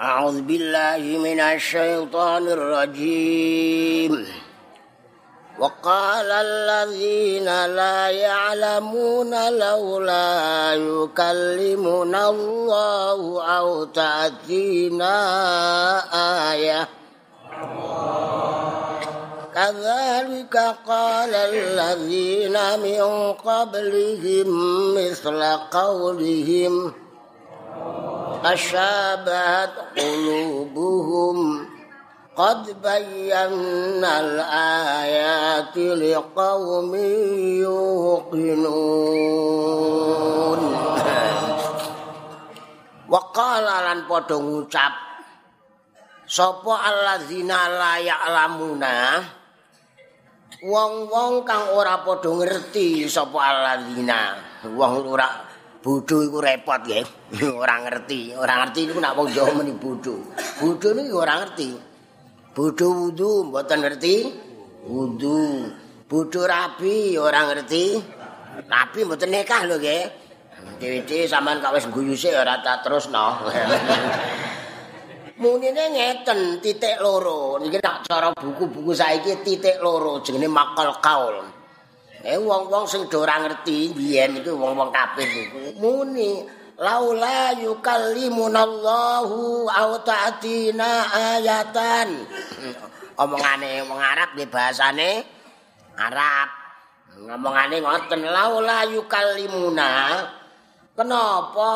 أعوذ بالله من الشيطان الرجيم. وقال الذين لا يعلمون لولا يكلمنا الله أو تأتينا آية. كذلك قال الذين من قبلهم مثل قولهم تشابهت قلوبهم قد بينا الآيات لقوم يوقنون وقال lan padha ngucap sapa alladzina la ya'lamuna wong-wong kang ora padha ngerti sapa alladzina wong ora bodho iku repot nggih ora ngerti. Ora ngerti niku nak wong Jawa meni bodho. Bodho niku ora ngerti. Bodho wudu mboten ngerti? Wudu. Bodho rabi ora ngerti. Rabi mboten nikah lho nggih. Dhewe sampean kok wis guyu sik ora tak terusno. Munine ngeten titik loro. Niki nak cara buku-buku saiki titik loro jenenge makal kaul Eh wong-wong sing ora ngerti biyen iku wong-wong kafir niku muni laula yukallimunallahu aw ta'tina ayatan. Omongane wong Arab nggih bahasane Arab. Ngomongane ngoten laula yukallimuna. Kenapa?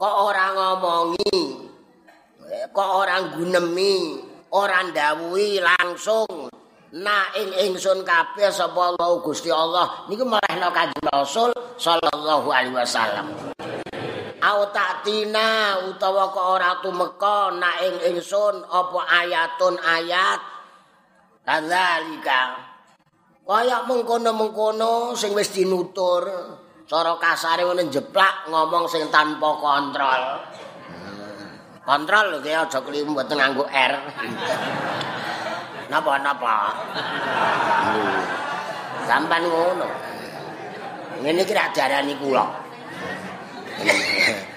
Kok ora ngomongi? Kok ora gunemi? Ora ndawuhi langsung na ing ingsun kabeh sapa Allah Gusti Allah niku marehna Kanjeng Rasul sallallahu alaihi wasallam. Au ta'tina utawa kok ora tumeka na ing ingsun apa ayatun ayat kadzalika kaya mengkono-mengkono sing wis dinutur cara kasare ngene jeplak ngomong sing tanpa kontrol. Kontrol lho aja klimu mboten nganggo R. napa-napa. Sampan ngono. Ngene iki rak darani kula.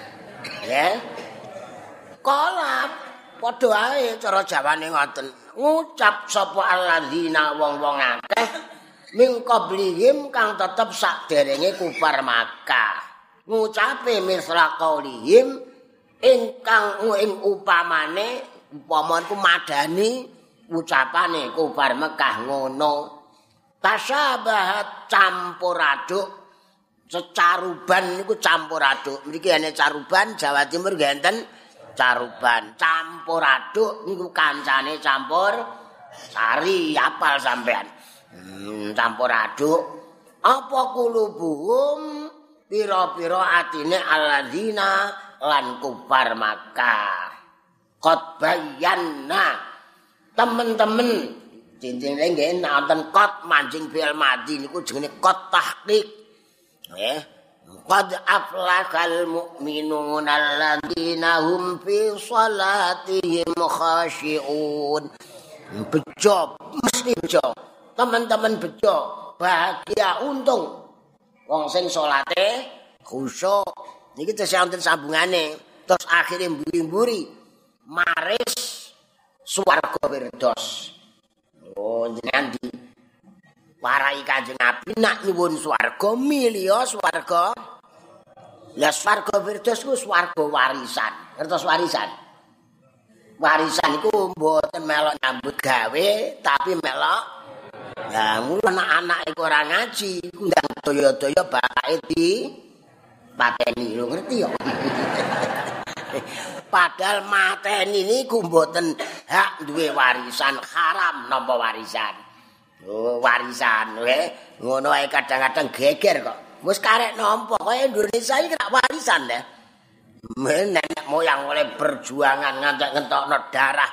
Ya. Kala padha ae cara Jawane ngoten. Ngucap sapa alladzina wong-wong akeh ming qablihim kang tetep sakderenge kufar Makkah. Ngucape misra qaulihim ingkang ing upamane upaman ku madani ucapane kufar Mekah ngono. Tasabahat campur aduk secaruban niku campur aduk mriki ane caruban Jawa Timur genten caruban. Campur aduk niku kancane campur sari apal sampean. Hmm, campur aduk apa kulubuhum? Pira-pira atine alladzina lan kufar Makkah. Qad bayyana temen-temen. Cincine nggih nonton kot mancing bil mati niku jenenge kot tahqiq. Nggih. Qad aflahal mu'minun alladzina hum fi salatihim khashi'un. Bejo mesti bejo. Teman-teman bejo bahagia untung. Wong sing salate khusyuk. Terus wonten sambungane. Terus akhirnya mburi-mburi. Maris swarga wirdos. Oh, jenengan di warai Kanjeng Nabi nak nyuwun swarga milih swarga. Lah swarga wirdos ku swarga warisan. Ngertos warisan? Warisan iku mboten melok nyambut gawe tapi melok Lah anak-anak iku ora ngaji, iku ndang daya-daya bapake di pateni lho ngerti ya. padahal mateni niku mboten hak duwe warisan haram nampa warisan. Oh warisan we ngono ae kadang-kadang geger kok. Wis karek nampa kaya Indonesia iki gak warisan deh nenek moyang oleh perjuangan ngantek ngentokno darah.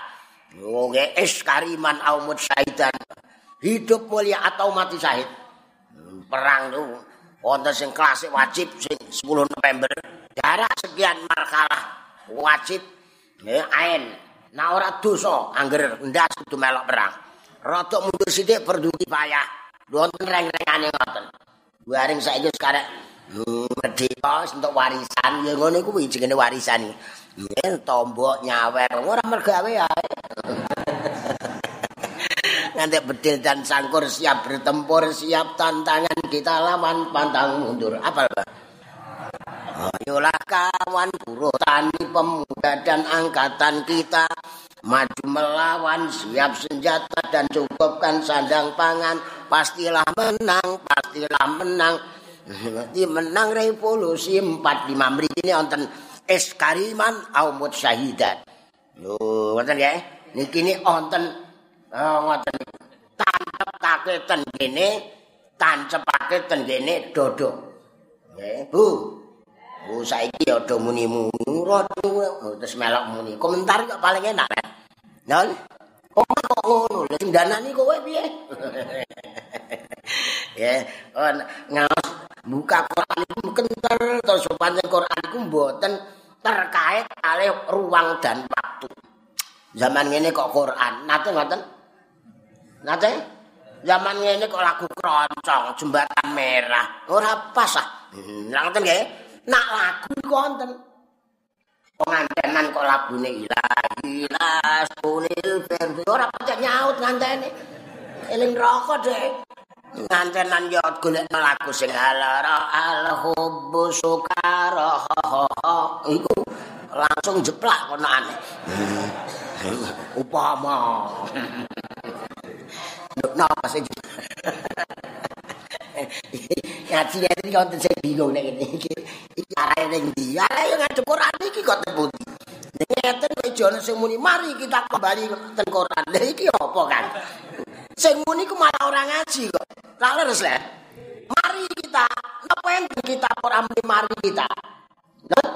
Oh nggih is kariman aumut syaidan hidup mulia atau mati syahid. Perang tuh wonten sing klasik wajib sing 10 November. Darah sekian markalah wajib ya ain nah ora dosa angger ndas kudu melok perang rada mundur sithik perdu payah wonten reng-rengane ngoten waring saiki sekarang Merdeka untuk warisan ya ngono kuwi jenenge warisan. Yen tombok nyawer ora mergawe ae. Nanti bedil dan sangkur siap bertempur, siap tantangan kita lawan pantang mundur. Apa? Ayolah kawan buruh tani pemuda dan angkatan kita maju melawan siap senjata dan cukupkan sandang pangan pastilah menang pastilah menang Nanti menang revolusi 45 mriki ini wonten eskariman aumut syahidat. Lho, wonten ya. Niki ini wonten oh, ngoten tancepake ten kene, tancepake ten kene dodo. Nggih, Bu. Bu saiki ya do muni-muni oh, terus melok muni. Komentar kok paling enak. Nol. Kok kok ngono? Lah sing kowe piye? ya, on ngaos buka Quran itu kental terus panjang Quran itu mboten terkait kali ruang dan waktu. Zaman ini kok Quran, nate ngoten? Nate? Zaman ini kok lagu keroncong, jembatan merah, ora pas ah. Hmm, ngoten nggih? Nak lagu konten. Pengantenan kok lagune ilahi las punil verdi ora pacak nyaut ngantene. Eling rokok deh. ngantenan yo golek lagu sing alara alhubbu sukara iku langsung jeplak kono ane upama napa sing ngaji iki konten sing bingung nek iki iki arahe ning ndi arahe ngadep Quran iki kok tepundi ngeten kok jono sing muni mari kita kembali ten Quran lha iki apa kan sing muni ku malah ora ngaji kok Tak leres le. Mari kita, napa yang kita Quran mari kita. Nah,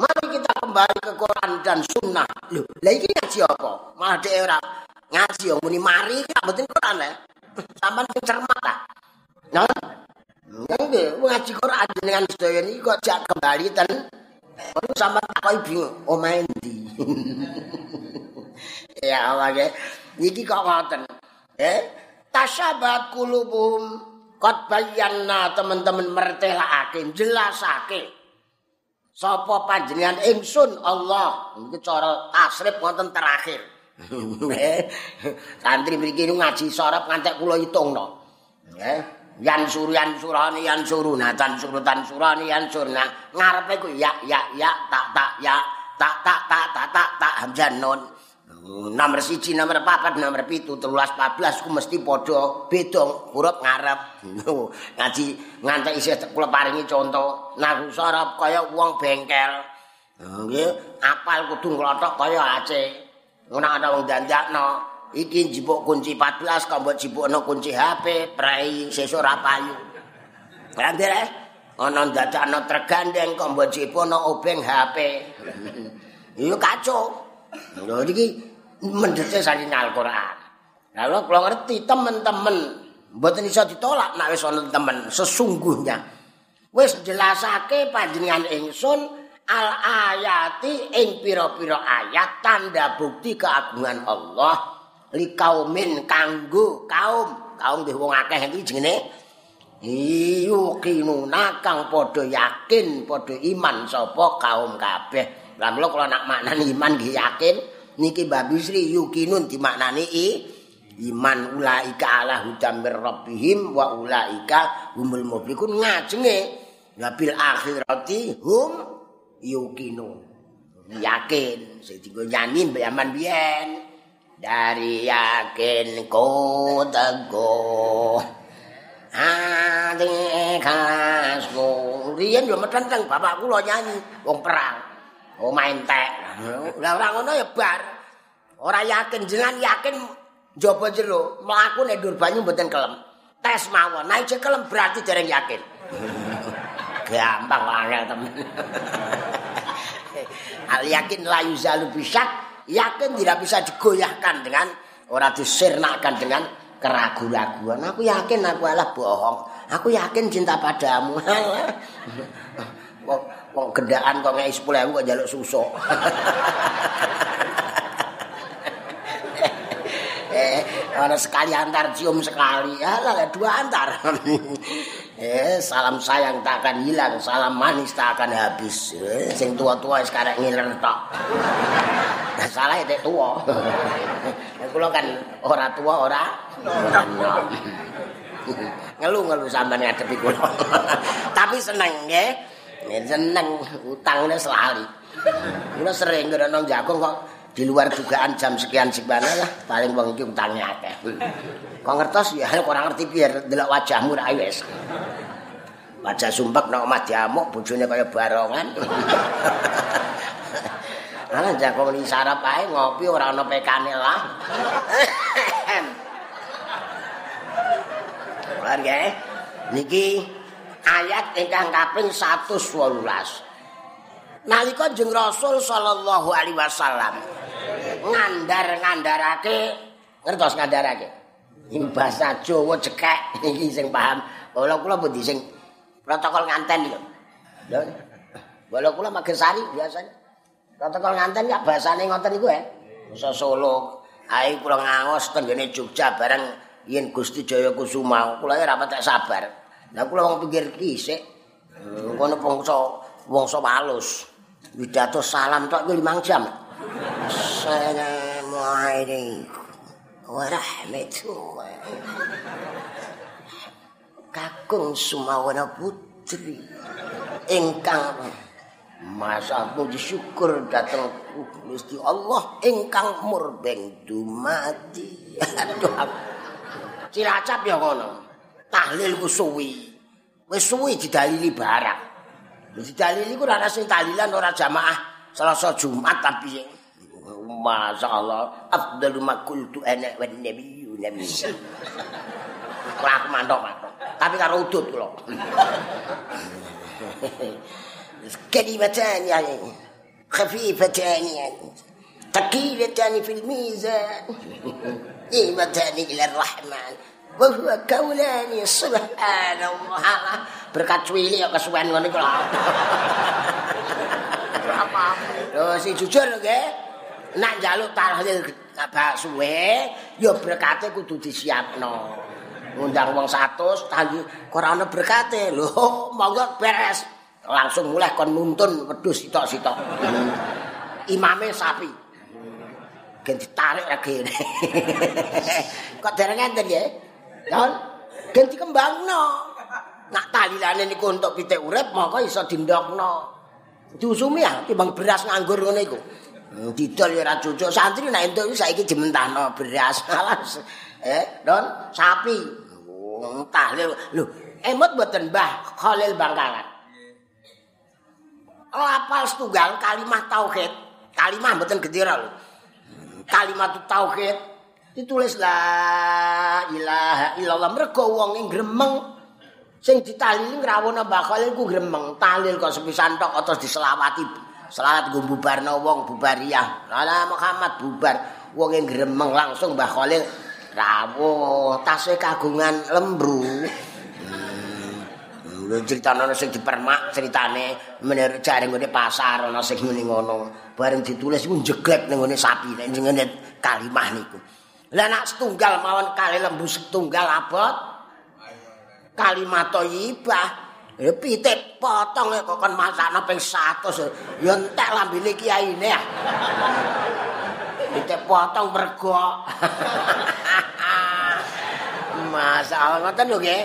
mari kita kembali ke Quran dan Sunnah. Loh, lah iki ngaji apa? Malah ora ngaji yo muni mari kita mboten Quran. Sampeyan sing cermat ta. Nah, nggih, ngaji Quran dengan sedaya niki kok jak kembali ten Ono sampeyan takoki bingung, omahe ndi? ya nggih. Iki kok ngoten. Eh, tasabat kulubum kot bayanna teman-teman mertelakake jelasake. Sapa panjenengan ingsun Allah? Iki cara tasrif wonten terakhir. Santri mriki ngaji sorop ngantek kula hitungno nggih yan suryan surani yan suruna tan surutan surani surna ngarepe ku ya ya ya tak tak ya tak tak tak tak tak tak hamzah nun nomor siji, nomor papat, nomor pitu, telulas, pablas, ku mesti podo bedong, huruf ngarep. Ngaji ngantek isih kula paringi contoh, nahu sorop kaya wong bengkel. Nggih, apal kudu nglothok kaya Aceh. Ngono ana wong dandakno, iki jipuk kunci 14 kok mbok jipukno kunci HP, prei sesuk ora payu. Grandere, ana dadakno tergandeng kok mbok jipukno obeng HP. Iyo kacau. Lho iki mendete saking Al-Qur'an. Lalu kalau ngerti teman-teman mboten iso ditolak nek wis ana temen sesungguhnya wis jelasake panjenengan ingsun al ayati ing pira-pira ayat tanda bukti keagungan Allah li kaumin kanggo kaum. Kaum nggih wong akeh iki jenenge Iyukinu nakang podo yakin podo iman sapa kaum kabeh. Lah kula nak maknani iman nggih yakin, niki Mbak Bisri yukinun dimaknani i iman ulaika ala hudam rabbihim wa ulaika humul muflihun. Ngajenge bil akhirati hum yukinun. Yakin. Sing dienggo nyanyi mbek aman biyen dari yakin ko teguh ati kasku riyen yo metenteng bapak kula nyanyi wong perang Oh main tek. Lah ora ngono ya bar. Ora yakin jenengan yakin njaba jero mlaku nek ndur banyu mboten kelem. Tes mawon. Nek kelem berarti dereng yakin. Gampang angel temen. Al yakin la yuzalu bisak. Yakin tidak bisa digoyahkan dengan ora disirnakan dengan keraguan-raguan. Aku yakin aku adalah bohong. Aku yakin cinta padamu. wong gendaan kok ngei 10.000 kok njaluk susu. eh, ana sekali antar cium sekali. Ya lah dua antar. Eh, salam sayang tak akan hilang, salam manis tak akan habis. Eh, sing tua-tua sekarang ngiler tok. Salah itu tua. Kulo kan ora tua ora. Ngelu-ngelu sampean ngadepi kulo. Tapi seneng nggih. Seneng utangnya selalu. Kulo sering ngerono jagung kok di luar dugaan jam sekian sekian lah paling wong iki utangnya akeh. Kok ngertos ya ora ngerti biar delok wajahmu ra wis. Wajah sumpek nek omah diamuk bojone kaya barongan. Ana jago ni sarap ae ngopi ora ana pekane lah. Keluarga niki ayat ingkang kaping 118. Nalika jeng Rasul sallallahu alaihi wasallam ngandar-ngandarake ngertos ngandarake? Ing basa Jawa cekek iki sing paham. Kula kula pundi sing protokol nganten lho kula kula magesari biasanya. Protokol nganten ya basane ngoten iku ya basa Solo. Ae kula ngaos tenggene Jogja bareng yen Gusti Jaya Kusuma. Kula ora patek sabar. Lah kula wong pinggir kisik ngono bangsa wongso walus widato salam tok 5 jam. Assalamualaikum. Warahmatullahi Kakung Sumawana Putri. Ingkang masa puji syukur datang Gusti Allah. Ingkang murbeng dumati Cilacap ya ngono. Tahlil suwi. Wis suwi didalili barang didalili ku ora sing tahlilan ora jamaah. Selasa Jumat tapi Masya Allah Afdalu makultu enek wa nabiyu nabi Kalau aku mantok mantok. Tapi karo udut kalau Kalimatani yani Khafifatani yani Takilatani fil mizan. Imatani ila rahman. Wahuwa kaulani subhanallah Berkat cuili ya kesuwen ngono kalau Lho sing jujur nggih. Nek njaluk tahlil bak suwe, ya berkate kudu disiapno. Ngundang wong 100 tanggi ora ana berkate. Lho, monggo beres. Langsung mulai kon nuntun wedhus sitok-sitok. Imame sapi. Gen ditarik lagi. Kok dereng enten ya? Yon, gen dikembangno. Nak tahlilane niku untuk pitik urip, monggo iso dindokno. diusumi ya timbang beras nganggur ngono iku. Hmm, didol ya ora cocok santri nek entuk saiki dimentahno beras. Alas. Eh, don sapi. Oh, tahlil. Lho, emot mboten Mbah Khalil Bangkalan. Oh, apal setunggal kalimat tauhid. Kalimat mboten gendera lho. Kalimat tauhid ditulis la ilaha illallah mergo wong ing gremeng sing ditalili ngrawuhna Mbah Khalil ku gremeng talil kok sepisan tok terus diselawati selawat nggo bubarno wong bubariah. Ala Muhammad bubar wong ing gremeng langsung Mbah Khalil rawuh tasih kagungan lembu hmm. lho critane ana sing dipermak critane menir jare ngene pasar ana sing muni ngono. Bareng ditulis iku jeglek ning ngene sapi ning ngene kalimah niku. Lah nak setunggal mawon kali lembu setunggal abot kalimat thayyibah ya pitik potong kok kon masakno ping 100 ya entek lambene kiyaine ya pitik potong mergo. Masalah ngoten lho nggih.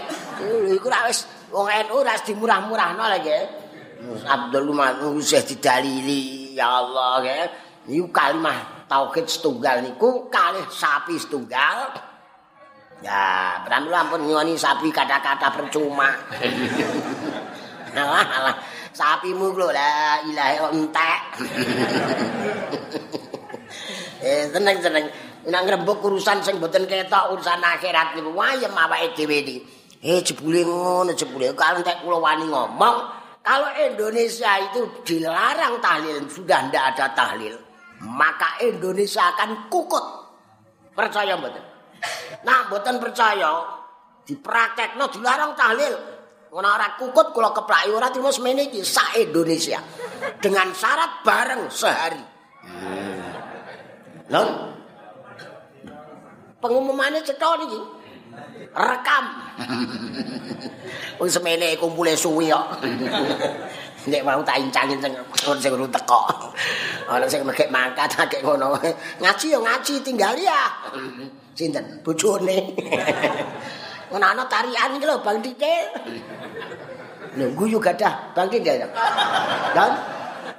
Iku ra wis wong NU ra dimurah-murahno lho nggih. Abdul Manu wis didalili. Ya Allah nggih. Iku kalimat tauhid setunggal niku kalih sapi setunggal Ya, pramila ampun nyuwani sapi kata-kata percuma. alah, alah. Sapimu lho la ilaha entek. eh, tenang-tenang. Nek ngrembug urusan sing boten ketok urusan akhirat niku wayem awake dhewe iki. Eh, jebule ngono, jebule kalau entek kula wani ngomong, kalau Indonesia itu dilarang tahlil, sudah ndak ada tahlil, maka Indonesia akan kukut. Percaya mboten? Nah, mboten percaya dipraktekno dilarang tahlil. Ora ora kukut kula keplaki ora trimo semene iki sak Indonesia. Dengan syarat bareng sehari. Hmm. Lho. Pengumumannya cetha niki. Rekam. Wong semene kumpule suwi kok. Nek mau tak incangin sing sing urung teko. Ana sing megek mangkat akeh ngono. Ngaji yo ngaji tinggal ya. Sinten? Bojone. Ngono ana tarian iki lho Bang Dikil. Lho guyu gadah Bang Dikil. Dan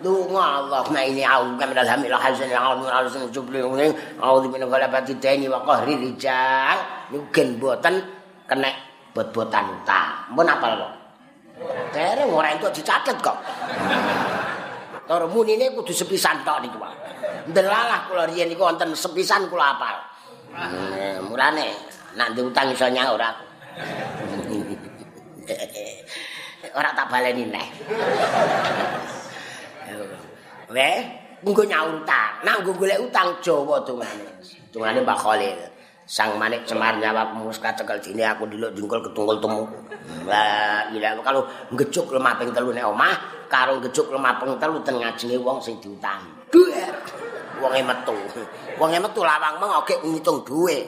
Lunga Allah na ini au hamil hasan yang Allah harus jubli ini au di mana kalau bati tani wa qahri rijal mungkin buatan kena buat-buatan utang. Mun apa lo? Dereng ora entuk dicatet kok. Tor munine kudu sepisan tok niku, Pak. Ndelalah kula riyen niku wonten sepisan kula apal. Mulane nak utang iso nyaur aku. ora tak baleni neh. Weh, nggo nyaur utang. Nak nggo golek utang Jawa dongane. Dongane Mbak Khalil. Sang manik cemar nyawa mus kacekel dini aku diluk jungkul ketungkul temu. Lah, iya kalau ngejuk lemah ping telu nek omah, karo ngejuk lemah ping telu ten ngajenge wong sing diutang. Duer. Wonge metu. Wonge metu lawang meng oke ngitung duwe.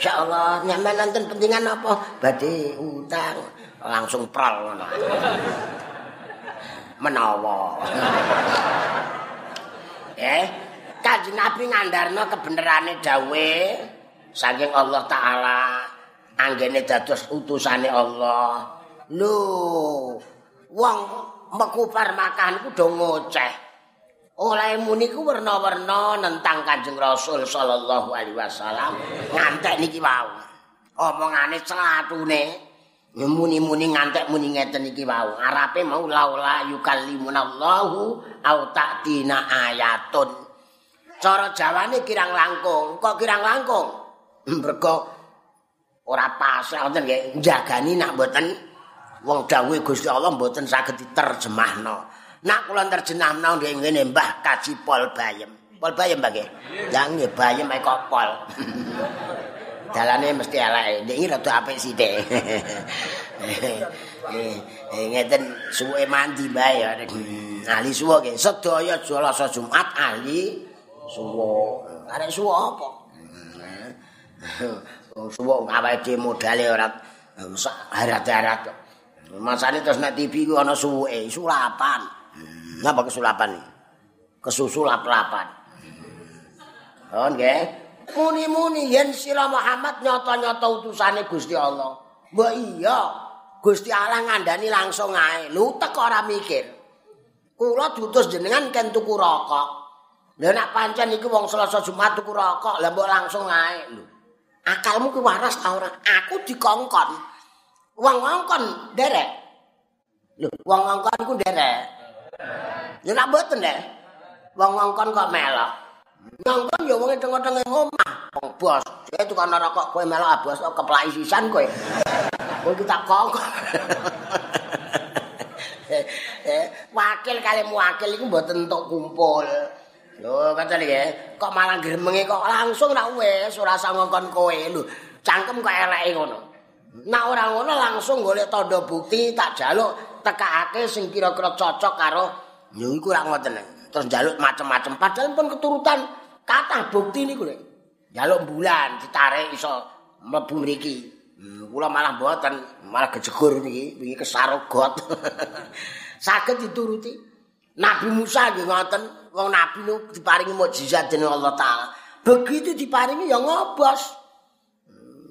Insyaallah nyampe nonton pentingan apa? Badhe utang langsung prol ngono. Menawa. eh, Kanjeng Nabi ngandharno kebenerane dawe saking Allah taala anggene dados utusane Allah. Lho, wong mekupar makan iku do ngoceh. Oleh muni ku werna-werna nentang Kanjeng Rasul sallallahu alaihi wasallam ngantek niki wau. Omongane celatune muni-muni ngantek muni ngeten iki wau. Arape mau laula yukallimunallahu au ta'tina ayatun. Cara Jawane kirang langkung. Kok kirang langkung? Mergo ora pas ngoten nggih. Jagani nak mboten wong dawuh Gusti Allah mboten saged diterjemahno. Nak kula terjemahno nggih ngene Mbah Kaji Pol Bayem. Pol Bayem nggih. Ya nggih Bayem kok Pol. dalane mesti elek. Nek iki rada apik sithik. Eh ngeten suwe mandi bae ya. Ahli suwo nggih. Sedaya Selasa Jumat ahli suwo. Arek suwo apa? Wong suwo awake dhewe modale ora harat-harat. Masane terus nek TV ku ana suwuke, sulapan. Napa kesulapan iki? Kesusu lap-lapan. Oh nggih. muni-muni yen sira Muhammad nyata-nyata utusane Gusti Allah. Mbok iya, Gusti Allah ngandani langsung ae. Lu tek ora mikir. Kula diutus jenengan ken tuku rokok. Lah nek pancen iki wong Selasa Jumat tuku rokok, lah mbok langsung ae lho. Akalmu ki waras ta ora? Aku dikongkon. Wong ngongkon derek. Lho, wong ngongkon ku derek. Ya nak mboten, Nek. Wong ngongkon kok melok. Nongkon ya wong tengok-tengok omah. Wong bos, saya tukang rokok kowe melok ah, bos keplai sisan kowe. Kowe kita kok. Eh, wakil kali wakil iku mboten entuk kumpul. Lho, kata ya, kok malah gremenge kok langsung nak wis ora ngongkon kowe lho. Cangkem kok eleke ngono. Nak ora ngono langsung golek tanda bukti tak jaluk tekakake sing kira-kira cocok karo ya iku ora ngoten. terus jaluk macem-macem padahal pun keturutan kata bukti niku lho jaluk bulan ditarik iso mlebu mriki. Hmm, kula malah mboten malah gejegur niki wingi kesarogot. Saged dituruti. Nabi Musa nggih ngoten wong nabi niku diparingi mukjizat dening Allah taala. Begitu diparingi ya ngobos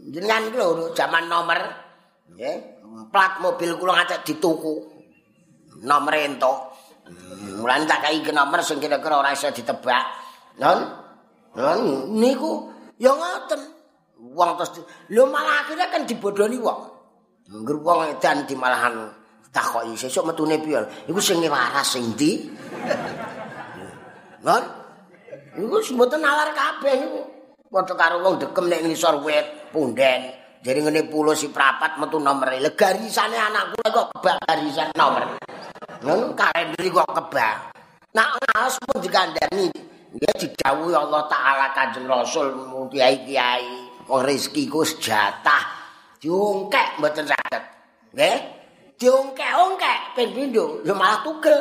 jenengan iki lho zaman nomor nggih plat mobil kula ngajak dituku nomor entuk Mulane tak kai nomor sing kira-kira ora iso ditebak. Non? Non niku ya ngoten. Wong terus lho malah akhirnya kan dibodoni wong. Ngger wong edan di malahan takoki sesuk metune piye? Iku sing waras sing ndi? Non? Iku mboten nalar kabeh niku. Padha karo wong dekem nek ngisor wit punden. Jadi ngene pulo si prapat metu nomor. Le garisane anakku kok kebak garisan nomor. ngono kalender kok kebak. Nak ngaos pun dikandani. Ya didhawuhi Allah taala Kanjeng Rasul kiai-kiai, wong rezeki ku sejatah. Diungkek mboten saged. Nggih? Diungkek-ungkek ping pindho, ya malah tugel.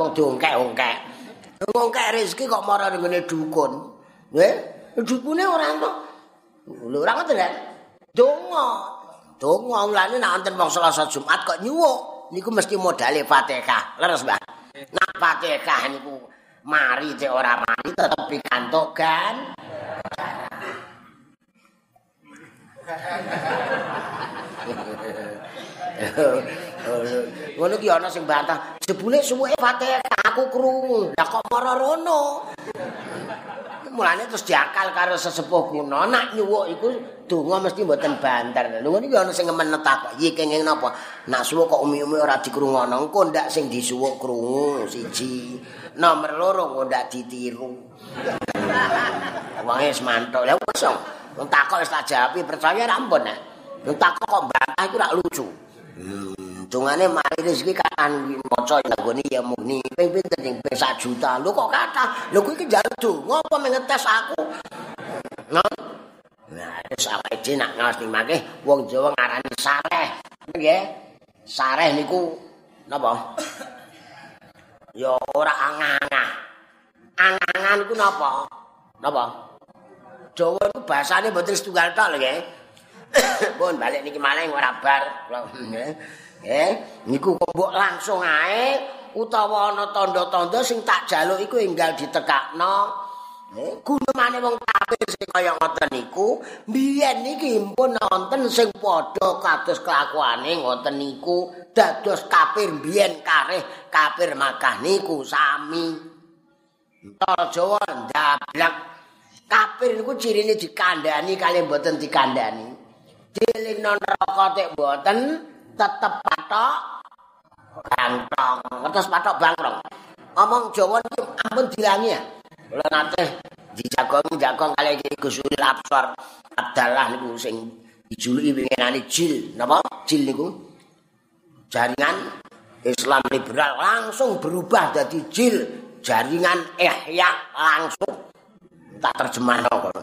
Wong diungkek-ungkek. Ngungkek rezeki kok marang ngene dukun. Nggih? Dukune ora entuk. Lho ora ngoten kan? Donga. Donga mulane nek wonten wong Selasa Jumat kok nyuwuk niku mesti modale Fatihah. Leres, Mbah. Nak Fatihah niku mari cek ora mari tetep pikantuk kan. Ngono ki ana sing bantah, jebule suwuke Fatihah aku krungu. Lah kok mara rono? Mulane terus diakal karo sesepuh kuno, nak nyuwuk iku donga mesti mboten banter. Lho ngono ki ana sing ngemenet tak, iki kenging napa? Nak suwuk kok umi-umi ora dikrungono, engko ndak sing disuwuk krungu siji. Nomor loro engko ndak ditiru. Wong wis mantuk. Lah wis takok wis tak jawabi percaya ra ampun. Wong takok kok bantah iku ra lucu. Hmm, dungane mari rezeki kakan maca nggone ya muni ping pinten ning ping 1 juta. Lho kok kathah? Lho kuwi ki njaluk donga apa mengetes aku? Nah, nah wis awake nak ngawas ning wong Jawa ngarani sareh. Nggih. Sareh niku napa? Ya ora angah-angah. Angah-angah napa? Napa? Jawa itu bahasane mboten setunggal tok lho nggih. Pun balik niki malah ora bar. Nggih. Niku kok langsung ae utawa ana tanda-tanda sing tak jaluk iku enggal ditekakno. Nggih, gunemane wong kafir sing kaya ngoten niku, biyen niki pun wonten sing padha kados kelakuane ngoten niku, dados kafir biyen kareh kafir Makkah niku sami. Entar Jawa ndablak Kafir niku cirine dikandani kalian mboten dikandani. Dilingno neraka tek mboten tetep patok gantong. Ngertos patok bangkrong. Omong Jawa niku ampun dilangi ya. Kula nate dijagong-jagong kali iki Gusul Absor adalah niku sing dijuluki winginane jil. Napa? Jil niku jaringan Islam liberal langsung berubah jadi jil jaringan ihya langsung tak terjemahno kok.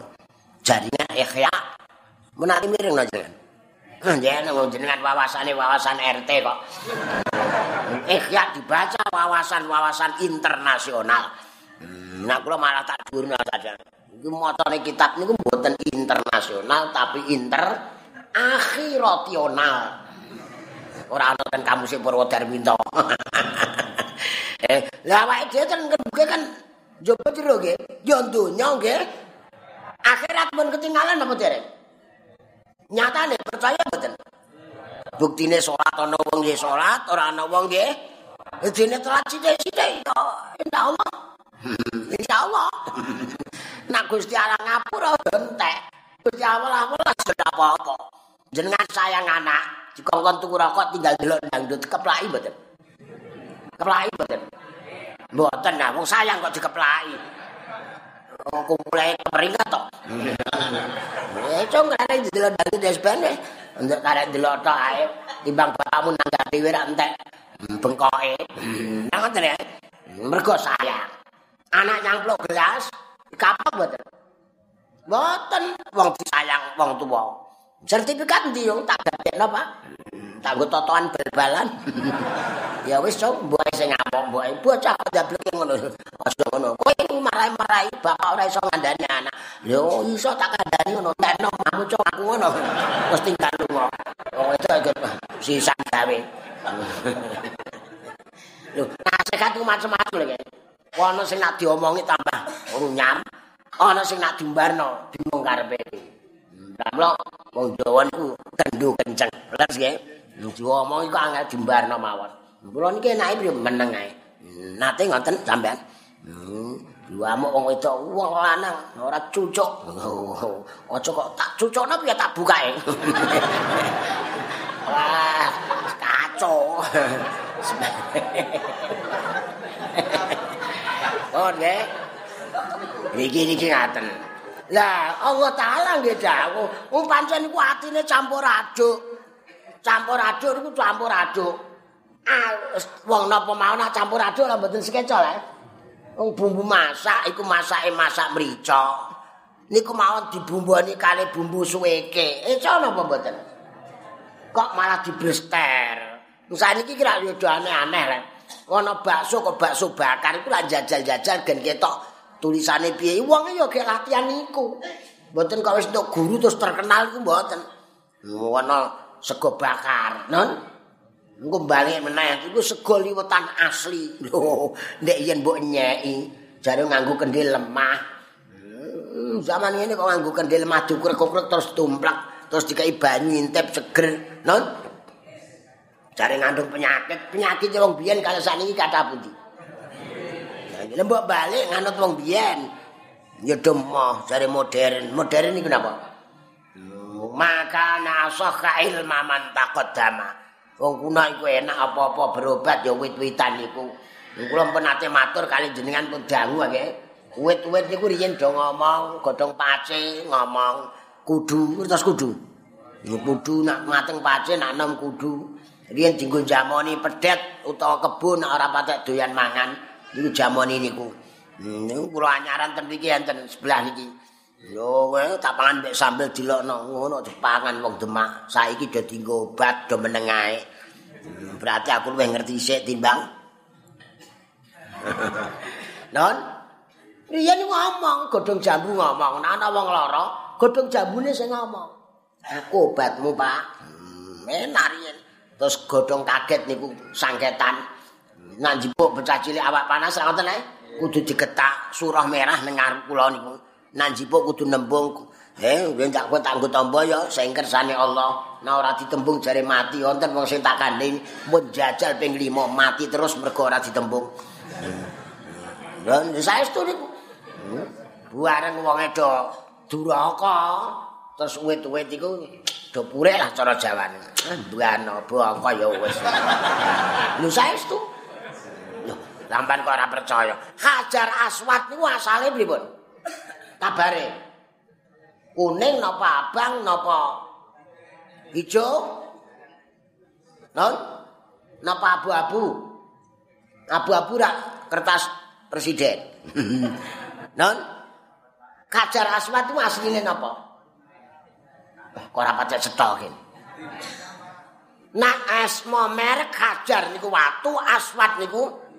Jaringan ikhya menati miring no jenengan. Jenengan jenengan wawasane wawasan RT kok. Ikhya dibaca wawasan-wawasan internasional. Hmm, nah kula malah tak jurno saja. Iki motone kitab niku mboten internasional tapi inter akhirational. Ora ana ten kamus Purwodarminto. eh, lah awake dhewe kan kan Jopo jero nggih, yo donya nggih. Akhirat pun ketinggalan apa derek? Nyatane percaya mboten? Buktine salat ana wong nggih salat, ora ana wong nggih. Dene telat sithik-sithik to. Insyaallah. Insyaallah. Nak Gusti Allah ngapura entek. Gusti Allah ora sudah apa-apa. Jenengan sayang anak, dikongkon tuku rokok tinggal delok dangdut keplaki mboten? Keplaki mboten? Mboten nah wong sayang kok dikeplaki. Oh kumpule keperingat tok. Eh cung arek delok dadi desbane. Untuk karek delok tok ae timbang bapakmu nang dhewe ra entek bengkoke. Nang ngoten ya. Mergo sayang. Anak nyampluk gelas kapok mboten. Mboten wong disayang wong tuwa. Sertifikat ndi yo tak dadekno Pak? Tak nggo totoan bal-balan. ya wis cok mbok sing ngapok mbok bocah kok dableke ngono. Aja ngono. Kowe marai-marai bapak ora iso ngandani anak. Lho iso tak kandani ngono. Tekno mamu cok aku ngono. Wis tinggal lunga. Wong itu ikut sisa gawe. Lho nasihat ku macam-macam lho ana sing nak diomongi tambah runyam ana sing nak dimbarno bingung karepe. Lah wong Jawa niku tendu kenceng. Leres nggih. Diomong iku angel dimbarno mawon. Kula niki enake piye meneng ae. Nate ngoten sampean. Hmm, Luamu wong wedok wong lanang ora cucuk. Aja kok tak cucukno piye tak bukae. Wah, kacau. Oh, nggih. Niki niki ngaten. Lah, Allah Taala nggih dawuh, wong pancen iku atine campur aduk. Campur aduk niku campur aduk. Ah, wong napa nak campur aduk ora mboten sekecol eh. Wong bumbu masak iku masake masak mrica. Niku mawon dibumboni kali bumbu suweke. Eh cono apa mboten? Kok malah dibrester. Saniki kira yo aneh-aneh lek. Ana bakso kok bakso bakar iku lak jajal-jajal gen ketok tulisane piye. Wong yo gek latihan niku. Mboten kok wis entuk guru terus terkenal iku mboten. Ana sego bakar, non. Engko bali meneh iku sego liwetan asli. Lho, nek yen mbok nyeki, jare nganggo kendil lemah. Hmm, zaman ini kok nganggo kendil madu krek-krek terus tumplak, terus dikai banyu intip seger, non. Jare ngandung penyakit, penyakit wong biyen kalau sakniki kata pundi? Lah mbok balik nganut wong biyen. Ya demoh jare modern. Modern iki kenapa? Maka nasakha ilma man taqaddama. Wong kuna iku enak apa-apa berobat ya wit-witan iku. Kula pun nate matur kali jenengan pun dangu nggih. Wit-wit niku riyen do ngomong, godhong pace ngomong, kudu, terus kudu. Ya kudu nak mateng pace nak nom kudu. Riyen dinggo jamoni pedet utawa kebun ora patek doyan mangan. Niku jamoni niku. Niku kula anyaran ten mriki enten sebelah niki. Kowe tak pangan mek sambel dilokno ngono dipangan wong Demak. Saiki dadi obat do meneng ae. Berarti aku luwih ngerti sik timbang. Non. Niku ngomong, godhong jambu ngomong, ana wong lara, godhong jambune sing ngomong. Aku obatmu, Pak. Hmm, enak riyen. Terus godhong kaget niku sangketan. Nang jipuk becah cilik awak panas ngoten ae. kudu diketak surah merah ning ngarep kula niku. Nanjipuk kudu nembung. Eh, ndak kowe tak nggo tombo ya sing kersane Allah. Nah ora ditembung jare mati wonten wong sing tak kandhing mun jajal ping 5 mati terus mergo ora ditembung. Dan saestu niku. Buareng wong do duraka terus wit-wit iku do purek lah cara Jawane. Mbuana bangka ya wis. Lho saestu. Lampan kok ora percaya. Hajar Aswad niku asale pripun? Kabare. Kuning napa abang napa ijo? Non? Napa abu-abu? Abu-abu rak kertas presiden. non? Hajar Aswad itu asline napa? Kok ora pacek setok Nah asma merek Hajar niku watu, Aswad niku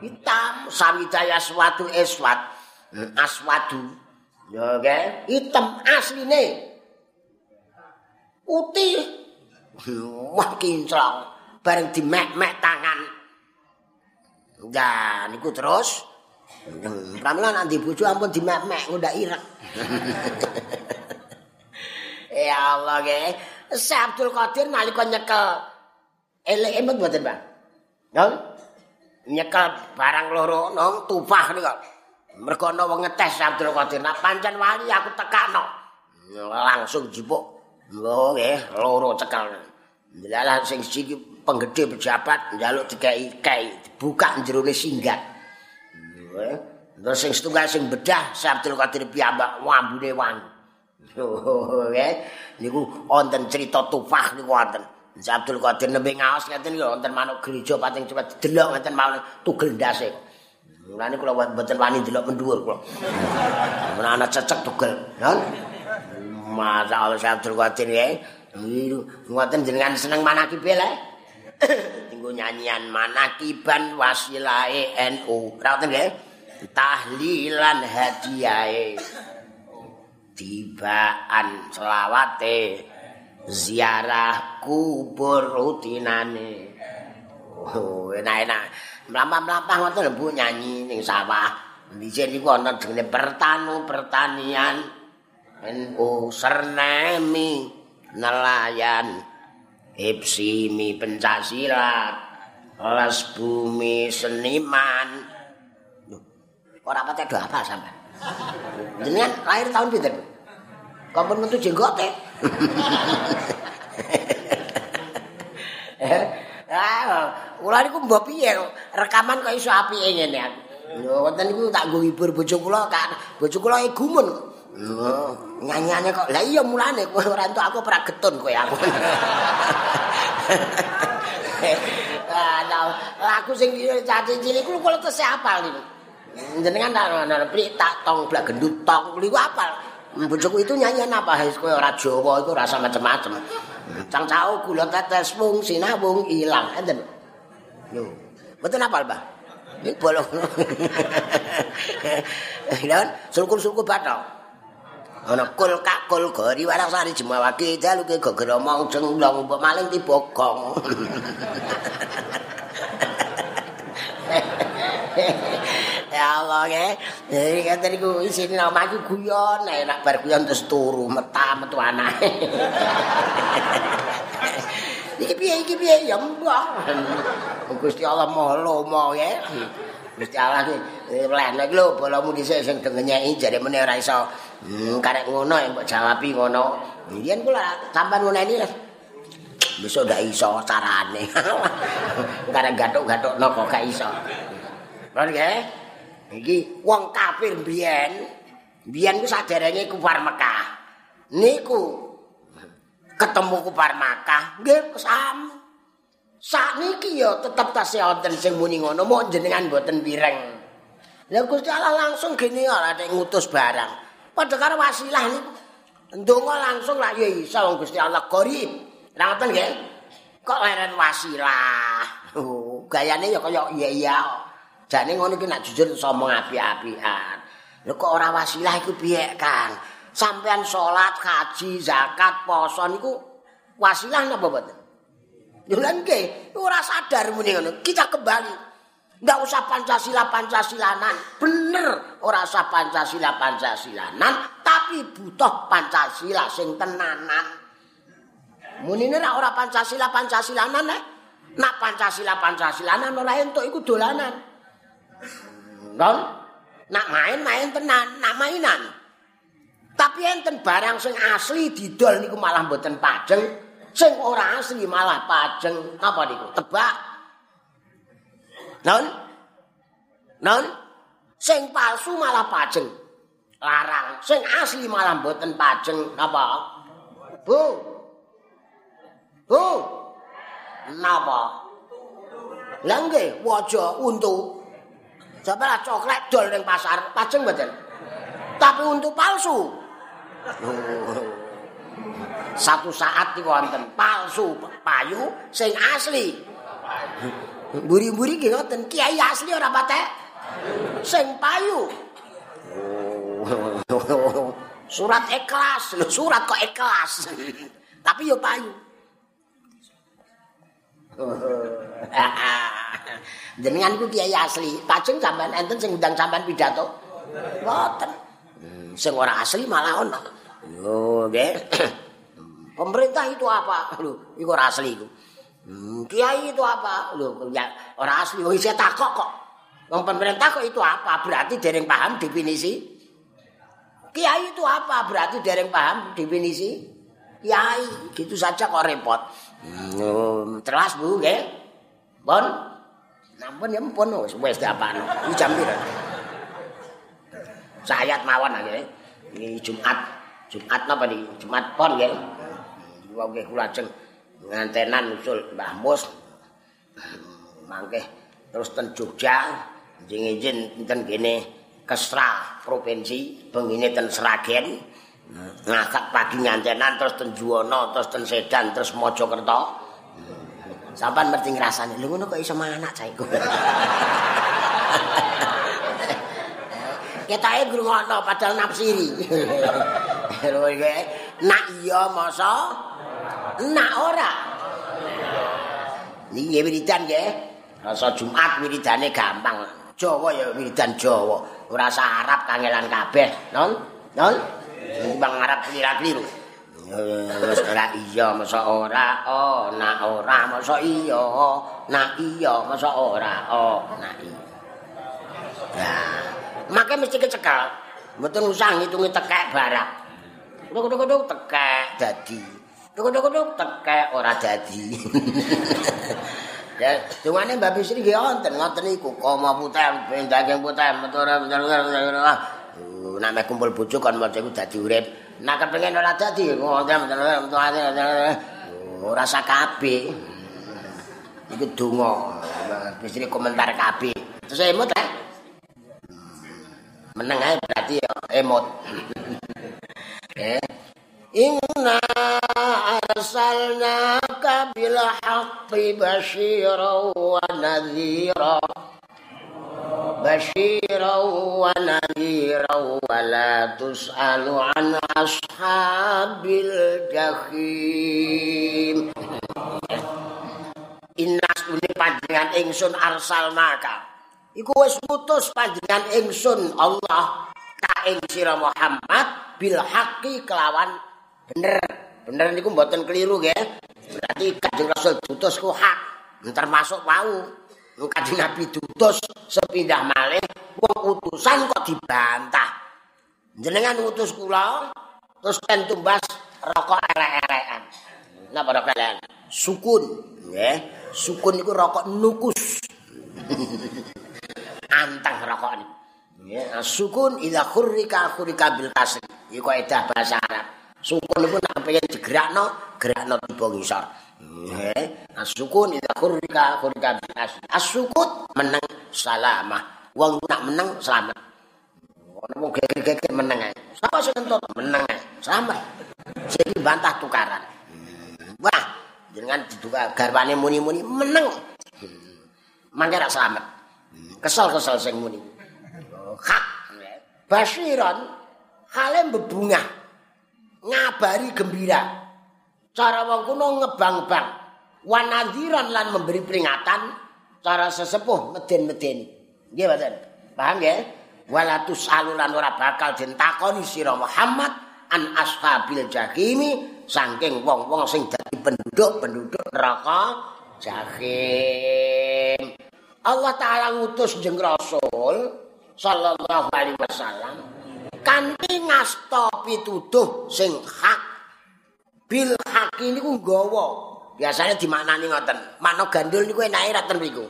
hitam sawijaya suatu eswat aswadu. Ya okay? hitam asline. Putih wah kinclong. Bareng dimek-mek tangan. Ya niku terus. Pramila nanti bojo ampun dimek-mek ngundak irek. Ya Allah ge Syekh Abdul Qadir nalika nyekel. Elek emet mboten Bang Nggih nyekel barang loro nang tupah niku. Mergo ana wong ngetes Abdul Qadir. Nak pancen wali aku tekakno. Langsung jipuk. Lho nggih, loro cekel. Ndalah sing siji penggede pejabat njaluk dikai kai dibuka jerone singgat. Terus sing setunggal sing bedah Abdul Qadir piyambak wambune wangi. Oh, nggih. Niku wonten cerita tupah niku wonten. Abdul Qadir nembe ngaos ngeten iki wonten manuk gereja pating cepet delok ngeten mawon tugel ndase. Mulane kula mboten wani delok mendhuwur kula. Mun ana cecek tugel, ya. Masa Allah Abdul Qadir ya. Ngoten jenengan seneng manakibe le. Tinggo nyanyian manakiban wasilae NU. Ra ngoten nggih. Tahlilan hadiahe. Tibaan selawate. Ziarah kubur rutinane. Oh, enak-enak. Mlampah-mlampah ngoten Bu nyanyi ning sawah. Dhisik niku ana jenenge pertanu pertanian. NU Sernemi nelayan Ipsimi pencasilat Les bumi seniman Ora pate do apa sampean Jenengan lahir tahun pinten Kampun metu jenggote Ah, kula niku mbok piye rekaman kok iso apike ngene aku. Lho wonten niku tak nggo hibur bojo kula kan. Bojo kula e gumun. Lho, nyanyiane kok. Lah iya mulane kowe ora entuk aku ora getun kowe aku. Ah, aku sing caci cilik kuwi kula tesih apal niku. Jenengan tak tong blak gendut tong niku apal. Bojoku itu nyanyian apa? Kowe ora Jawa iku rasa macam-macam. Cang cau gula tetes wong sinabung ilang enten. Yo. Mboten apal, Mbah. Iki bolong. Dan sulkur-sulkur batok. ana kul kakul gori walang sari jemawake dalu ke gegerama ujeng long maling tibogong Allah ya jadi kata niku isine nama aku guyon. Enak bar guyon terus turu meta metu anake. Iki piye iki piye? Ya mbah. Gusti Allah molo mo ya. Gusti Allah ki lene iki lho bolamu dhisik sing dengenyeki jare meneh ora iso hmm, karek ngono ya mbok jawabi ngono. Yen kula sampean nguneni besok ndak iso carane. Karek gatuk-gatukno kok gak iso. Lha iki wong kafir biyen biyen ku saderenge kufar Mekah. Niku ketemu kufar Mekah. Nggih sam. Sakniki ya tetep tasih wonten sing muni ngono. Mau jenengan mboten pireng. Lha Gusti Allah langsung gini ora nek ngutus barang. Padha karo wasilah niku ndonga langsung lak ya iso wong Gusti Allah gorib. Ra ngoten nggih? Kok leren wasilah? Oh gayane ya kaya iya iya Jane ngono iki nek jujur somong api-apian. Lho kok ora wasilah iku piye, Kang? Sampean salat, haji, zakat, poso niku wasilah napa mboten? Lho lan nggih, ora sadar muni ngono. Kita kembali. Enggak usah Pancasila Pancasilanan. Bener ora usah Pancasila Pancasilanan, tapi butuh Pancasila sing tenanan. Munine ora Pancasila Pancasilanan eh? Nak Pancasila Pancasilanan ora entuk iku dolanan. Don, nak main main tenan, nak mainan. Tapi enten barang sing asli didol niku malah mboten pajeng, sing ora asli malah pajeng. Apa niku? Tebak. Non? Non? Sing palsu malah pajeng. Larang. Sing asli malah mboten pajeng. Apa? Bu. Bu. Napa? Lah nggih, waja untu. Lah coklat dol ning pasar, pajeng mboten. Tapi untuk palsu. Satu saat iki wonten palsu payu sing asli. Buri-buri ki ngoten, kiai asli ora patek. Sing payu. Surat ikhlas, surat kok ikhlas. Tapi yo payu. Jenengan iku kiai asli. Pajeng sampean enten sing undang sampean pidato? Mboten. Hmm, sing ora asli malah ono. Yo, nggih. Pemerintah itu apa? Lho, iku ora asli iku. Hmm, kiai itu apa? Lho, ya ora asli. Isih takok kok. Wong pemerintah kok itu apa? Berarti dereng paham definisi. Kiai itu apa? Berarti dereng paham definisi. Kiai, gitu saja kok repot. Hmm, Bu, nggih. Pun Nampun ya mpun wis wis diapakno. Iki jam pira? Sayat mawon nggih. Ini Jumat. Jumat napa niki? Jumat pon nggih. Wong nggih kula ajeng ngantenan usul Mbah Mus. Mangke terus ten Jogja njing izin ten kene Kesra provinsi bengine ten Sragen. Ngakak pagi ngantenan terus ten Juwono terus ten Sedan terus Mojokerto. Sampan ngerti ngrasane. Lho ngono kok iso manak cah iku. Ketake ngrungokno padahal nafsiri. Lho iki nak iya masa nak ora. Niki wiridan nggih. Rasa Jumat wiridane gampang. Jawa ya wiridan Jawa. Ora usah Arab kangelan kabeh, non? Non? Bang Arab keliru-keliru. Wis ora iya masa ora? Oh nak ora masa iya? Nak iya masa ora? Oh nak iya. Nah make mesti kecekal mboten usah ngitungi tekek barang. Kuduk-kuduk tekek dadi. Kuduk-kuduk tekek ora dadi. Ya dungane Mbak Bisri nggih wonten ngoten iku koma putih bendage putih metu ora nek kumpul bojo kon iku dadi urip Nak kepengen ora dadi ora sak kabeh. Iku donga. Wis komentar kabeh. Terus emot eh. Meneng ae berarti ya emot. eh. Inna arsalnaka bil haqqi basyiran wa nadhira. Nadhira basira wala tusalu an ashabil jahim Innas ini panjenengan ingsun arsalnaka Iku wis putus panjenengan ingsun Allah ka ing sira Muhammad bil haqqi kelawan bener. Bener niku mboten keliru nggih. Berarti kanjeng Rasul putus ku hak termasuk wau. Kanjeng Nabi putus sepindah malih wong utusan kok dibantah. Jenengan utus kula terus kan tumbas rokok elek-elekan napa rokok elek sukun nggih. Sukun iku rokok nukus. Anteng rokok niku. Ya, sukun ila khurrika khurrika bil kasri. Iku edah bahasa Arab. Sukun iku nek pengen digerakno, gerakno tiba ngisor. Nggih. Sukun ila bil kasri. As-sukut meneng salamah. Wong nak meneng selamat. Ono wong geger-geger meneng ae. Sapa sing entut meneng ae. Selamat. Jadi bantah tukaran. Wah, jenengan diduga garwane muni-muni meneng. Mangke selamat. Kesel-kesel sing muni. hak basiron hale bebungah ngabari gembira cara wong kuno ngebang-bang wanadhiran lan memberi peringatan cara sesepuh meden-medeni nggih mboten paham nggih? Walatus alulan ora bakal den takoni sira Muhammad an ashabil jahimi saking wong-wong sing dadi penduduk-penduduk neraka jahim. Allah taala ngutus jeng rasul sallallahu alaihi wasallam kanthi ngasta pituduh sing hak bil hak niku nggawa. Biasanya dimaknani ngoten. Makna gandul niku enake ra ten niku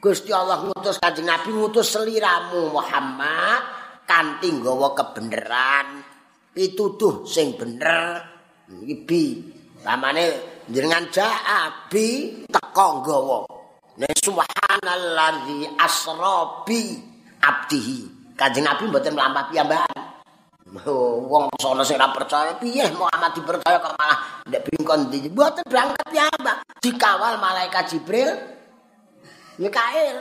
Gusti Allah ngutus Kanjeng Nabi ngutus seliramu Muhammad kanthi nggawa kebenaran. Pituduh sing bener. Iki bi. Pamane jenengan jaa bi teko nggawa. Nek subhanalladzi asra bi abdihi. Kanjeng Nabi mboten mlampah piyambakan. Oh, wong sono sing ora percaya piye Muhammad dipercaya kok malah ndek bingkon ndi. Mboten berangkat piyambak. Dikawal malaikat Jibril. Mikail.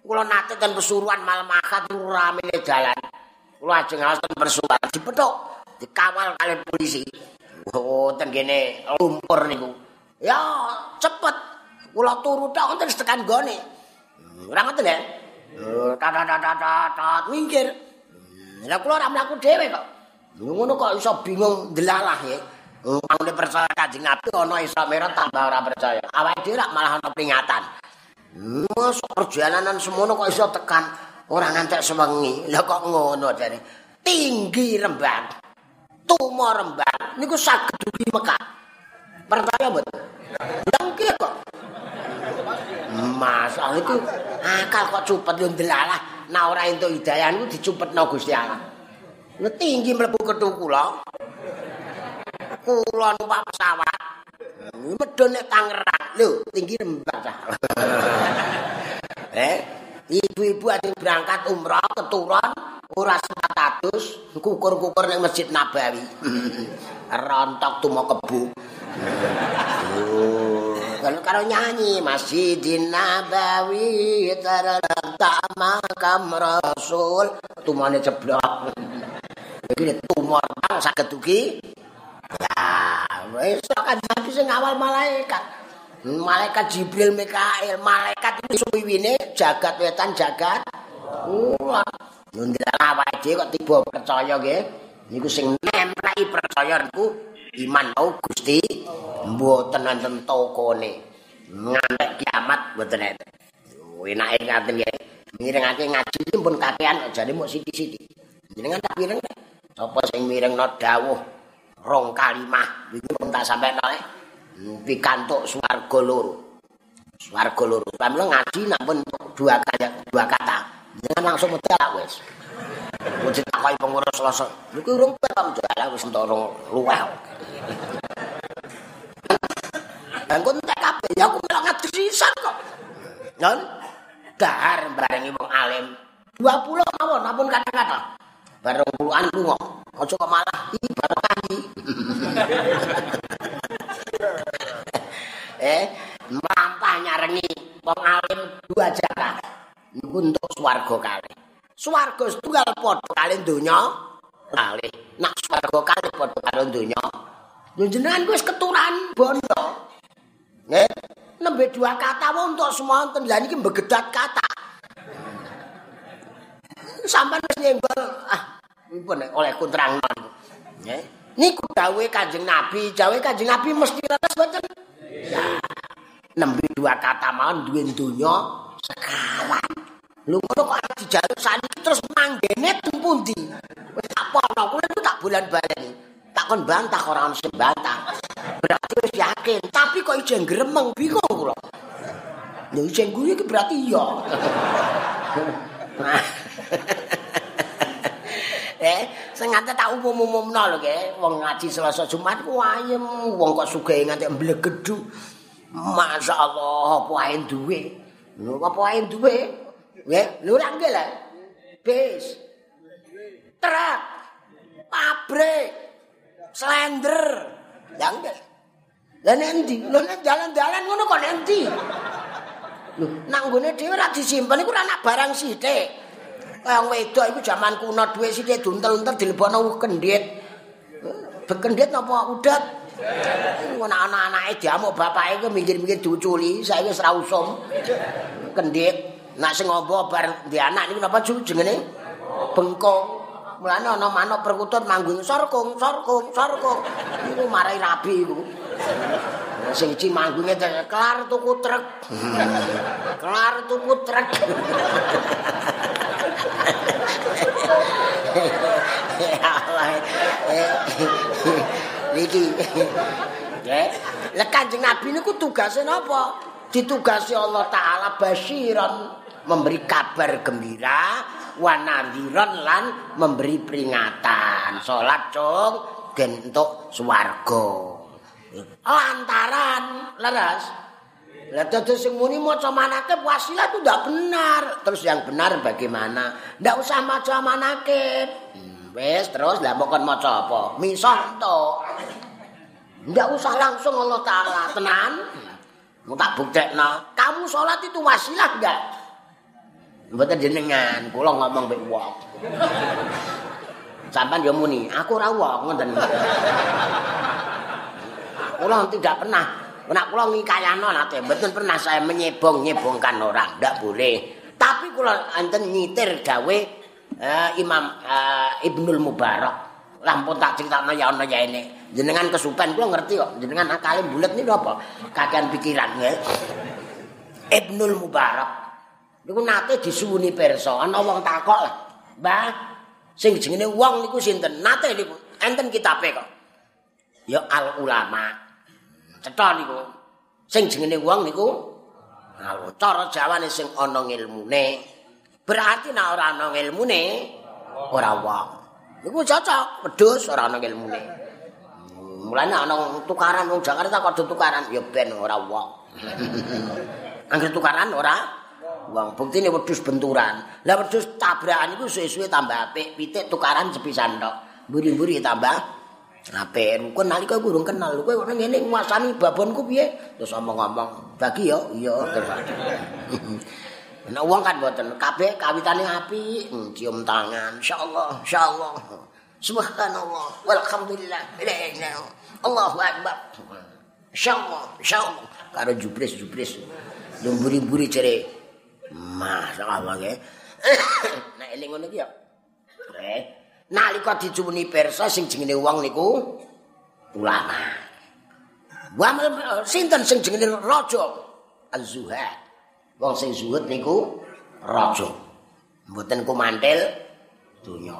Kula nate ten pesuruhan malam akad rame dalan. Kula ajeng ngaos ten pesuruhan dipethuk. Dikawal kali polisi. Oh, ten kene lumpur niku. Ya, cepet. Kula turu tok wonten tekan gone. Ora ngoten ya? tat minggir. Lah kula ora mlaku dhewe kok. Ngono kok iso bingung delalah ya. Wong percaya Kanjeng Nabi ana iso merah tambah ora percaya. Awake dhewe malah ana peringatan. Mosok perjalanan semono kok iso tekan ora ngantek sewengi. Lah kok ngono jane. Tinggi rembang. Tumo rembang niku saged dugi Mekah. Percaya mboten? Lah kok. Mas, itu akal kok cupet yo ndelalah nah ora entuk hidayah niku dicupetno Gusti Allah. Tinggi mlebu kethu kula. Kula numpak pesawat. Medhon nek Tangerang. Lho tinggi rembak ta eh ibu-ibu ati berangkat umrah keturun ora 400 kukur-kukur ning Masjid Nabawi. Rontok tumo kebu kalau karo nyanyi Masjidin Nabawi tak makam Rasul tumane ceblok. Iki tumor bang saged ugi. Ya, wis kan nabi sing awal malaikat. Malaikat Jibril Mikail, malaikat itu suwiwine jagat wetan jagat. Wah, nundilan awake kok tiba percaya nggih. Niku sing nempleki percaya niku iman au Gusti? Mboten wonten tokone. Ngantek kiamat mboten enten enake ngaten nggih mirengake ngaji pun kakean jane mok sithik-sithik. Jenengan tak mireng sapa sing mirengno dawuh? Rong kalimah. Iki pun tak sampe noleh pikantuk swarga loro. Swarga loro. Pamela ngaji nampun dua kata dua kata. Jangan langsung medal wis Wujud takoki pengurus losok. Niku urung paham jalan wis entuk luweh. Engko entek kabeh ya aku melok ngadrisan kok. Nyon dahar barengi wong alim. 20 mawon ampun kata-kata. Bareng puluhan lunga. Aja kok malah iki barokah iki. eh, mlampah nyarengi wong alim dua jaka. Niku untuk swarga kali. Swarga setunggal padha kali donya. Kali. Nak swarga kali padha karo donya. Lho jenengan wis keturunan bondo nggih. Nembe dua kata untuk semonten lha niki begedat kata. Sampean wis nyenggol ah pun oleh kuntrangno nggih. Niku dawuhe Kanjeng Nabi. Dawuhe Kanjeng Nabi mesti leres mboten? Ya nembe dua kata mawon duwe donya sekawan lho kok arep dijaluk saniki terus manggene teng pundi? Wis apa ana kuwi tak bulan baleni tak kon bantah ora ono sing bantah. Berarti wis yakin. Tapi kok ijen gremeng bingung kula. Lho ijen kuwi berarti iya. Eh sing ngate tak umum-umumno lho ke wong ngaji Selasa Jumat ku ayem. Wong kok sugih nganti mblegedhu masyaallah apa ae duwe? Lho apa ae duwe Nggih, lho ra nggih lah. Bis. Truk. Pabrik. Slender. Ya nggih. Lah nek endi? Lho nek dalan-dalan ngono kok nek endi? Lho, nang nggone dhewe ra disimpen iku ora nak barang sithik. Kaya wedok iku jaman kuno duwe sithik duntel-untel dilebokno kendhit. Bekendhit napa udat? Ngono anak-anake diamuk bapake ku minggir-minggir diuculi, saiki wis ra usum. Kendhit. Nak sing ngombo bar di anak niku napa jenenge? Bengkong. Mulane ana manuk perkutut manggung sorkung, sorkung, sorkung. Niku marai rabi iku. Sing iki manggunge kelar tuku truk. kelar tuku truk. Niki. Lah Kanjeng Nabi niku tugase napa? Ditugasi Allah taala basyiran memberi kabar gembira wanadiran lan memberi peringatan. Salat cung gen entuk swarga. Lantaran leres. Lah dadi sing muni maca manakib wasilah itu ndak benar. Terus yang benar bagaimana? Ndak usah maca manakib. Hmm, wis terus lah mau maca apa? Misah to ndak usah langsung Allah taala tenan. Mau tak buktekno. Kamu salat itu wasilah enggak Mboten jenengan, kula ngomong mek wong. Sampan yo muni, aku ora wong ngoten. Kula tidak pernah Nek kula ngikayano nate, mboten pernah saya menyebong-nyebongkan orang, ndak boleh. Tapi kula enten nyitir gawe uh, Imam uh, Ibnul Mubarak. Lampun tak critakno ya ana ya ini. Jenengan kesupen kula ngerti kok. Jenengan akale bulet niku apa? Kakean pikiran nggih. Ibnul Mubarak niku nate disuwuni pirsa. Ana wong takok lah. Mbah sing jenenge wong niku sinten? Nate niku. Enten kitabe kok. Ya al ulama. Cetha niku. Sing jenenge wong niku al cara jawane sing ana ilmune berarti nek ora ana ilmune ora wong. Niku cocok wedhus ora ana ilmune mulane ana tukaran wong Jakarta kok tukaran ya ben ora wong. Angger tukaran ora wong. Buktine wedhus benturan. Lah wedhus tabrakan iku suwe-suwe tambah apik. Pitik tukaran sepisan tok. Mburi-mburi tambah apik. Rukun nalika kurung kenal. Kowe kok ngene nguasani babonku piye? Terus omong-omong bagi ya iya Nah, wong kan boten kabeh kawitane api, hmm, cium tangan, insyaallah, insyaallah. Subhanallah, walhamdulillah, Allahu akbar. Insyaallah, insyaallah. Karo jubris-jubris. Lumburi-buri cere Masyaallah nggih. Nek eling ngono iki ya. Eh, nalika dicumuni pirsa sing jenenge wong niku ulama. Wa sinten sing jenenge raja? Az-Zuhad. Wong sing zuhud niku raja. Mboten kumantil donya.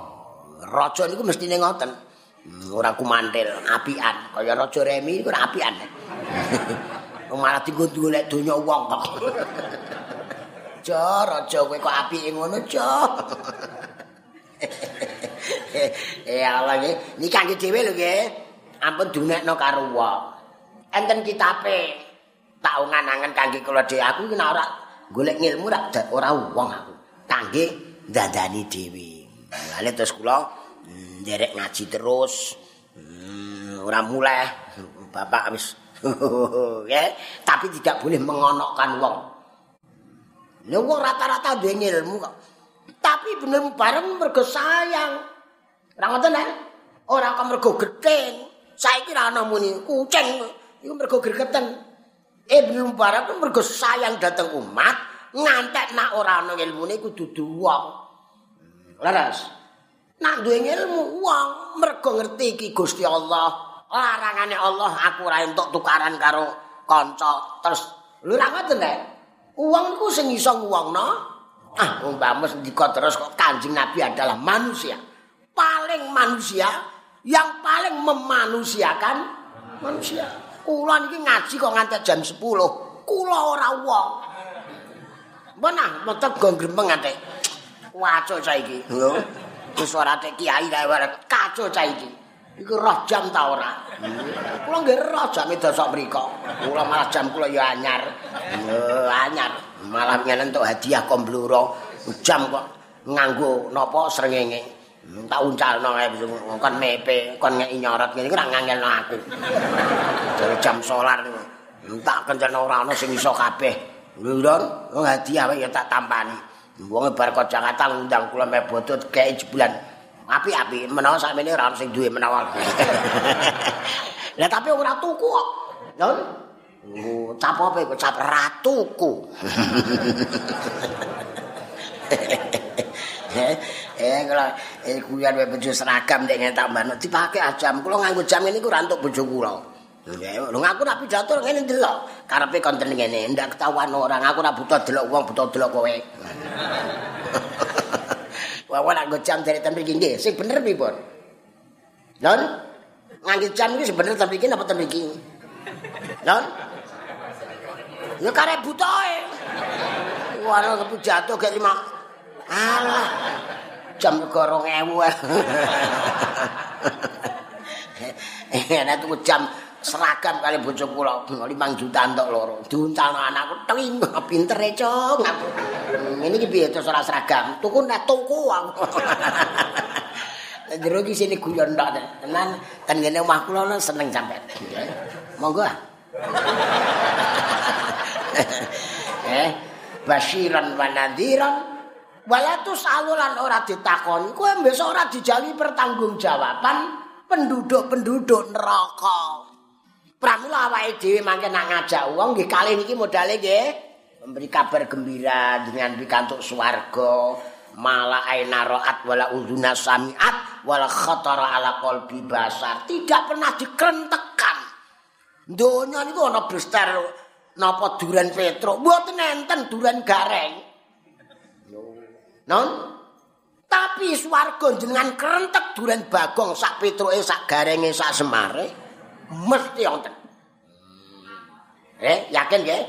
Raja niku mestine ngoten. Ora kumantil, apian. Kaya raja Remi ora apian. Malah dienggo golek donya wong kok. Jo, raja kowe kok apike ngono, Jo. Ya Allah nggih, niki kangge dhewe lho nggih. Ampun dunekno karo wong. Enten kitabe tak nganangen kangge kula dhewe aku iki ora golek ilmu ora ora wong aku. Kangge ndandani dhewe. Lha terus kula mm, nderek ngaji terus. Hmm, ora mulai bapak wis tapi tidak boleh mengonokkan wong Wong rata-rata duwe ilmu kok. Tapi bener bareng mergo sayang. Ora ngoten eh? Ora kok mergo gething. Saiki ra ana muni kucing iku mergo gregeten. Ibnu Mubarak mergo sayang dateng umat, ngantek nak ora ana ilmune kudu wong. Laras. Nak duwe ilmu wong mergo ngerti iki Gusti Allah. Larangane Allah aku ora entuk tukaran karo kanca. Terus lho ra ngoten eh? Wong iku sing iso nguwongno. Ah, umpama ndika terus kok Kanjeng Nabi adalah manusia. Paling manusia yang paling memanusiakan manusia. Kula niki ngaji kok nganti jam 10. Kula ora wong. Menah metu gongrempeng ate. Waco saiki. Lho. Wis ora tek kiai kae kacau saiki. Iku roh jam ta ora? Kula nggih roh jam dosok mriko. Kula malah jam kula ya anyar. Anyar. Malah ngene entuk hadiah kombluro. Jam kok nganggo napa srengenge. tak uncalno kon mepe kon ngeki nyorot ngene ora ngangelno aku jare jam solar tak kencerno ora ana sing iso kabeh lho hadiah ya tak tampani wong bar kok Jakarta ngundang kula me botut gawe jebulan api-api menawa sakmene ora sing duwe menawa. Lah tapi ora tuku kok. Lho? Oh, cap apa iku? Cap ratuku. eh kalau eh kuyan wae bojo seragam nek ngetak mbano dipake ajam kula nganggo jam ini ku rantuk bojo kula. Lho ngaku nak pidato ngene ndelok. Karepe konten ngene ndak ketahuan orang aku ora butuh delok wong butuh delok kowe wae nak nggo jam dari tempe iki nggih sing bener pripun lon? Nganggo jam iki sebener tempe iki apa tempe iki lon? Ya karep butoe Wah, kepu jatuh kayak lima. Alah, jam gorong ewu. Enak tuh jam seragam kali bocah kula limang juta entuk loro. Diuncalno anakku tling pinter e, Cong. Ini iki piye terus seragam? Tuku nek tuku aku. Jero iki sini guyon tok tenan. Ten ngene omah kula seneng sampean. Monggo ah. eh, basiran wa nadhiran Walatus alulan ora ditakoni, kowe besok ora dijali pertanggungjawaban penduduk-penduduk neraka. Pramila awake dhewe mangke nak ngajak wong nggih kalih niki modale nggih memberi kabar gembira dengan pikantuk swarga. Mala aina ra'at wala udhuna sami'at wala khatara ala qalbi basar. Tidak pernah dikrentekan. Donya niku ana bester napa duren petro, mboten enten duren gareng. Non? Tapi swarga jenengan kerentek duren bagong sak petruke sak garenge sak semare mesti wonten. Eh, yakin nggih?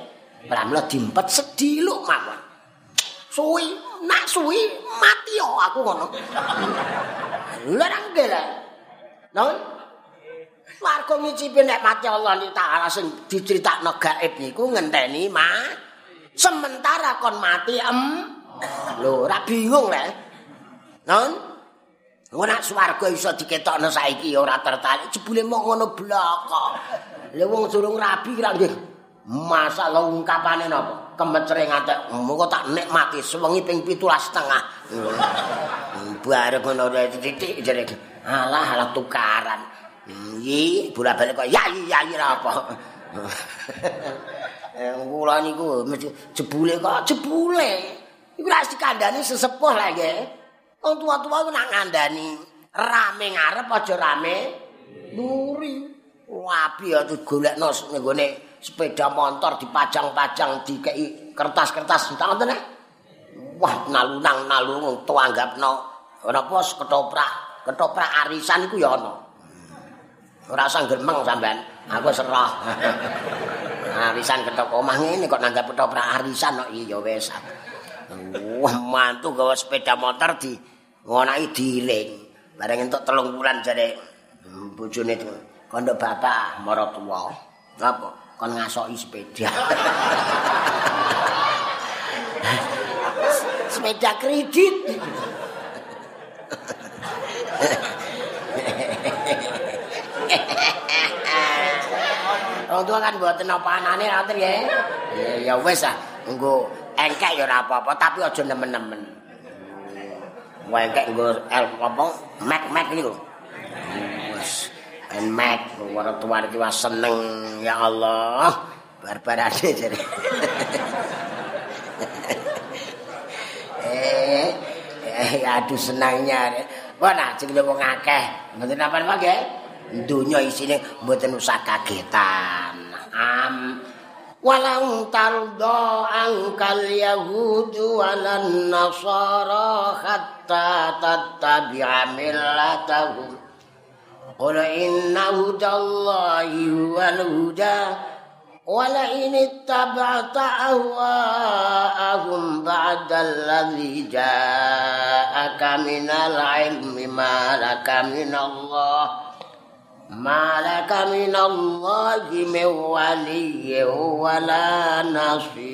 Pramila dimpet sediluk mawon. Suwi, nak suwi mati yo aku ngono. Lha nang nggih Non? Swarga ngicipi nek mati Allah ni taala sing diceritakno gaib niku ngenteni mah sementara kon mati em Lho, ora bingung le. Non? Ora swarga iso diketokno saiki ora tertarik jebule mok ngono bloko. Lha wong durung rabi kira nggih. Masa lo ungkapane napa? Kemecere ngatek. Muga tak nikmati sewengi ping 17 setengah. Bareng ngono titik jere. Alah, alah tukaran. Iki bola-balik kok ya ya ya apa. Eh, kula niku jebule kok jebule. Iku ra dikandani sesepuh lagi. nggih. Wong tua-tua ku nak ngandani rame ngarep aja rame nuri. Wapi ya digolekno nggone sepeda motor dipajang-pajang dikei kertas-kertas entang ngoten Wah, nalunang nalung to anggapno ora pos ketoprak, ketoprak arisan iku ya ana. Ora usah gremeng sampean, aku serah. arisan ketoprak omah ngene kok nanggap ketoprak arisan kok iya wis. Wah, mantu gawa sepeda motor di ngonaki diiling. Bareng entuk telung bulan jare hmm, bojone itu. Kondo bapak marang tuwa. Apa? Kon ngasoki sepeda. sepeda kredit. Wong tua kan mboten apa anane ngoten ya. Ya wis ah, engko engkek ya ora apa-apa tapi aja nemen-nemen. Wengkek nggo apa mek mek niku wis en mek ora tuwa iki seneng ya Allah barbarane jare eh, eh aduh senangnya Wah, ajeng wong akeh. Mboten apa-apa nggih. Donya isine mboten usah kagetan. Am walang tarda angkal yahudu walan nasara hatta tattabi'a millatahum qul inna hudallahi wal huda wala in ittaba'ta ahwa'ahum ba'da alladhi ja'aka minal ilmi ma laka minallah ما لك من الله malaka minallahi min waliyyin wala nasir.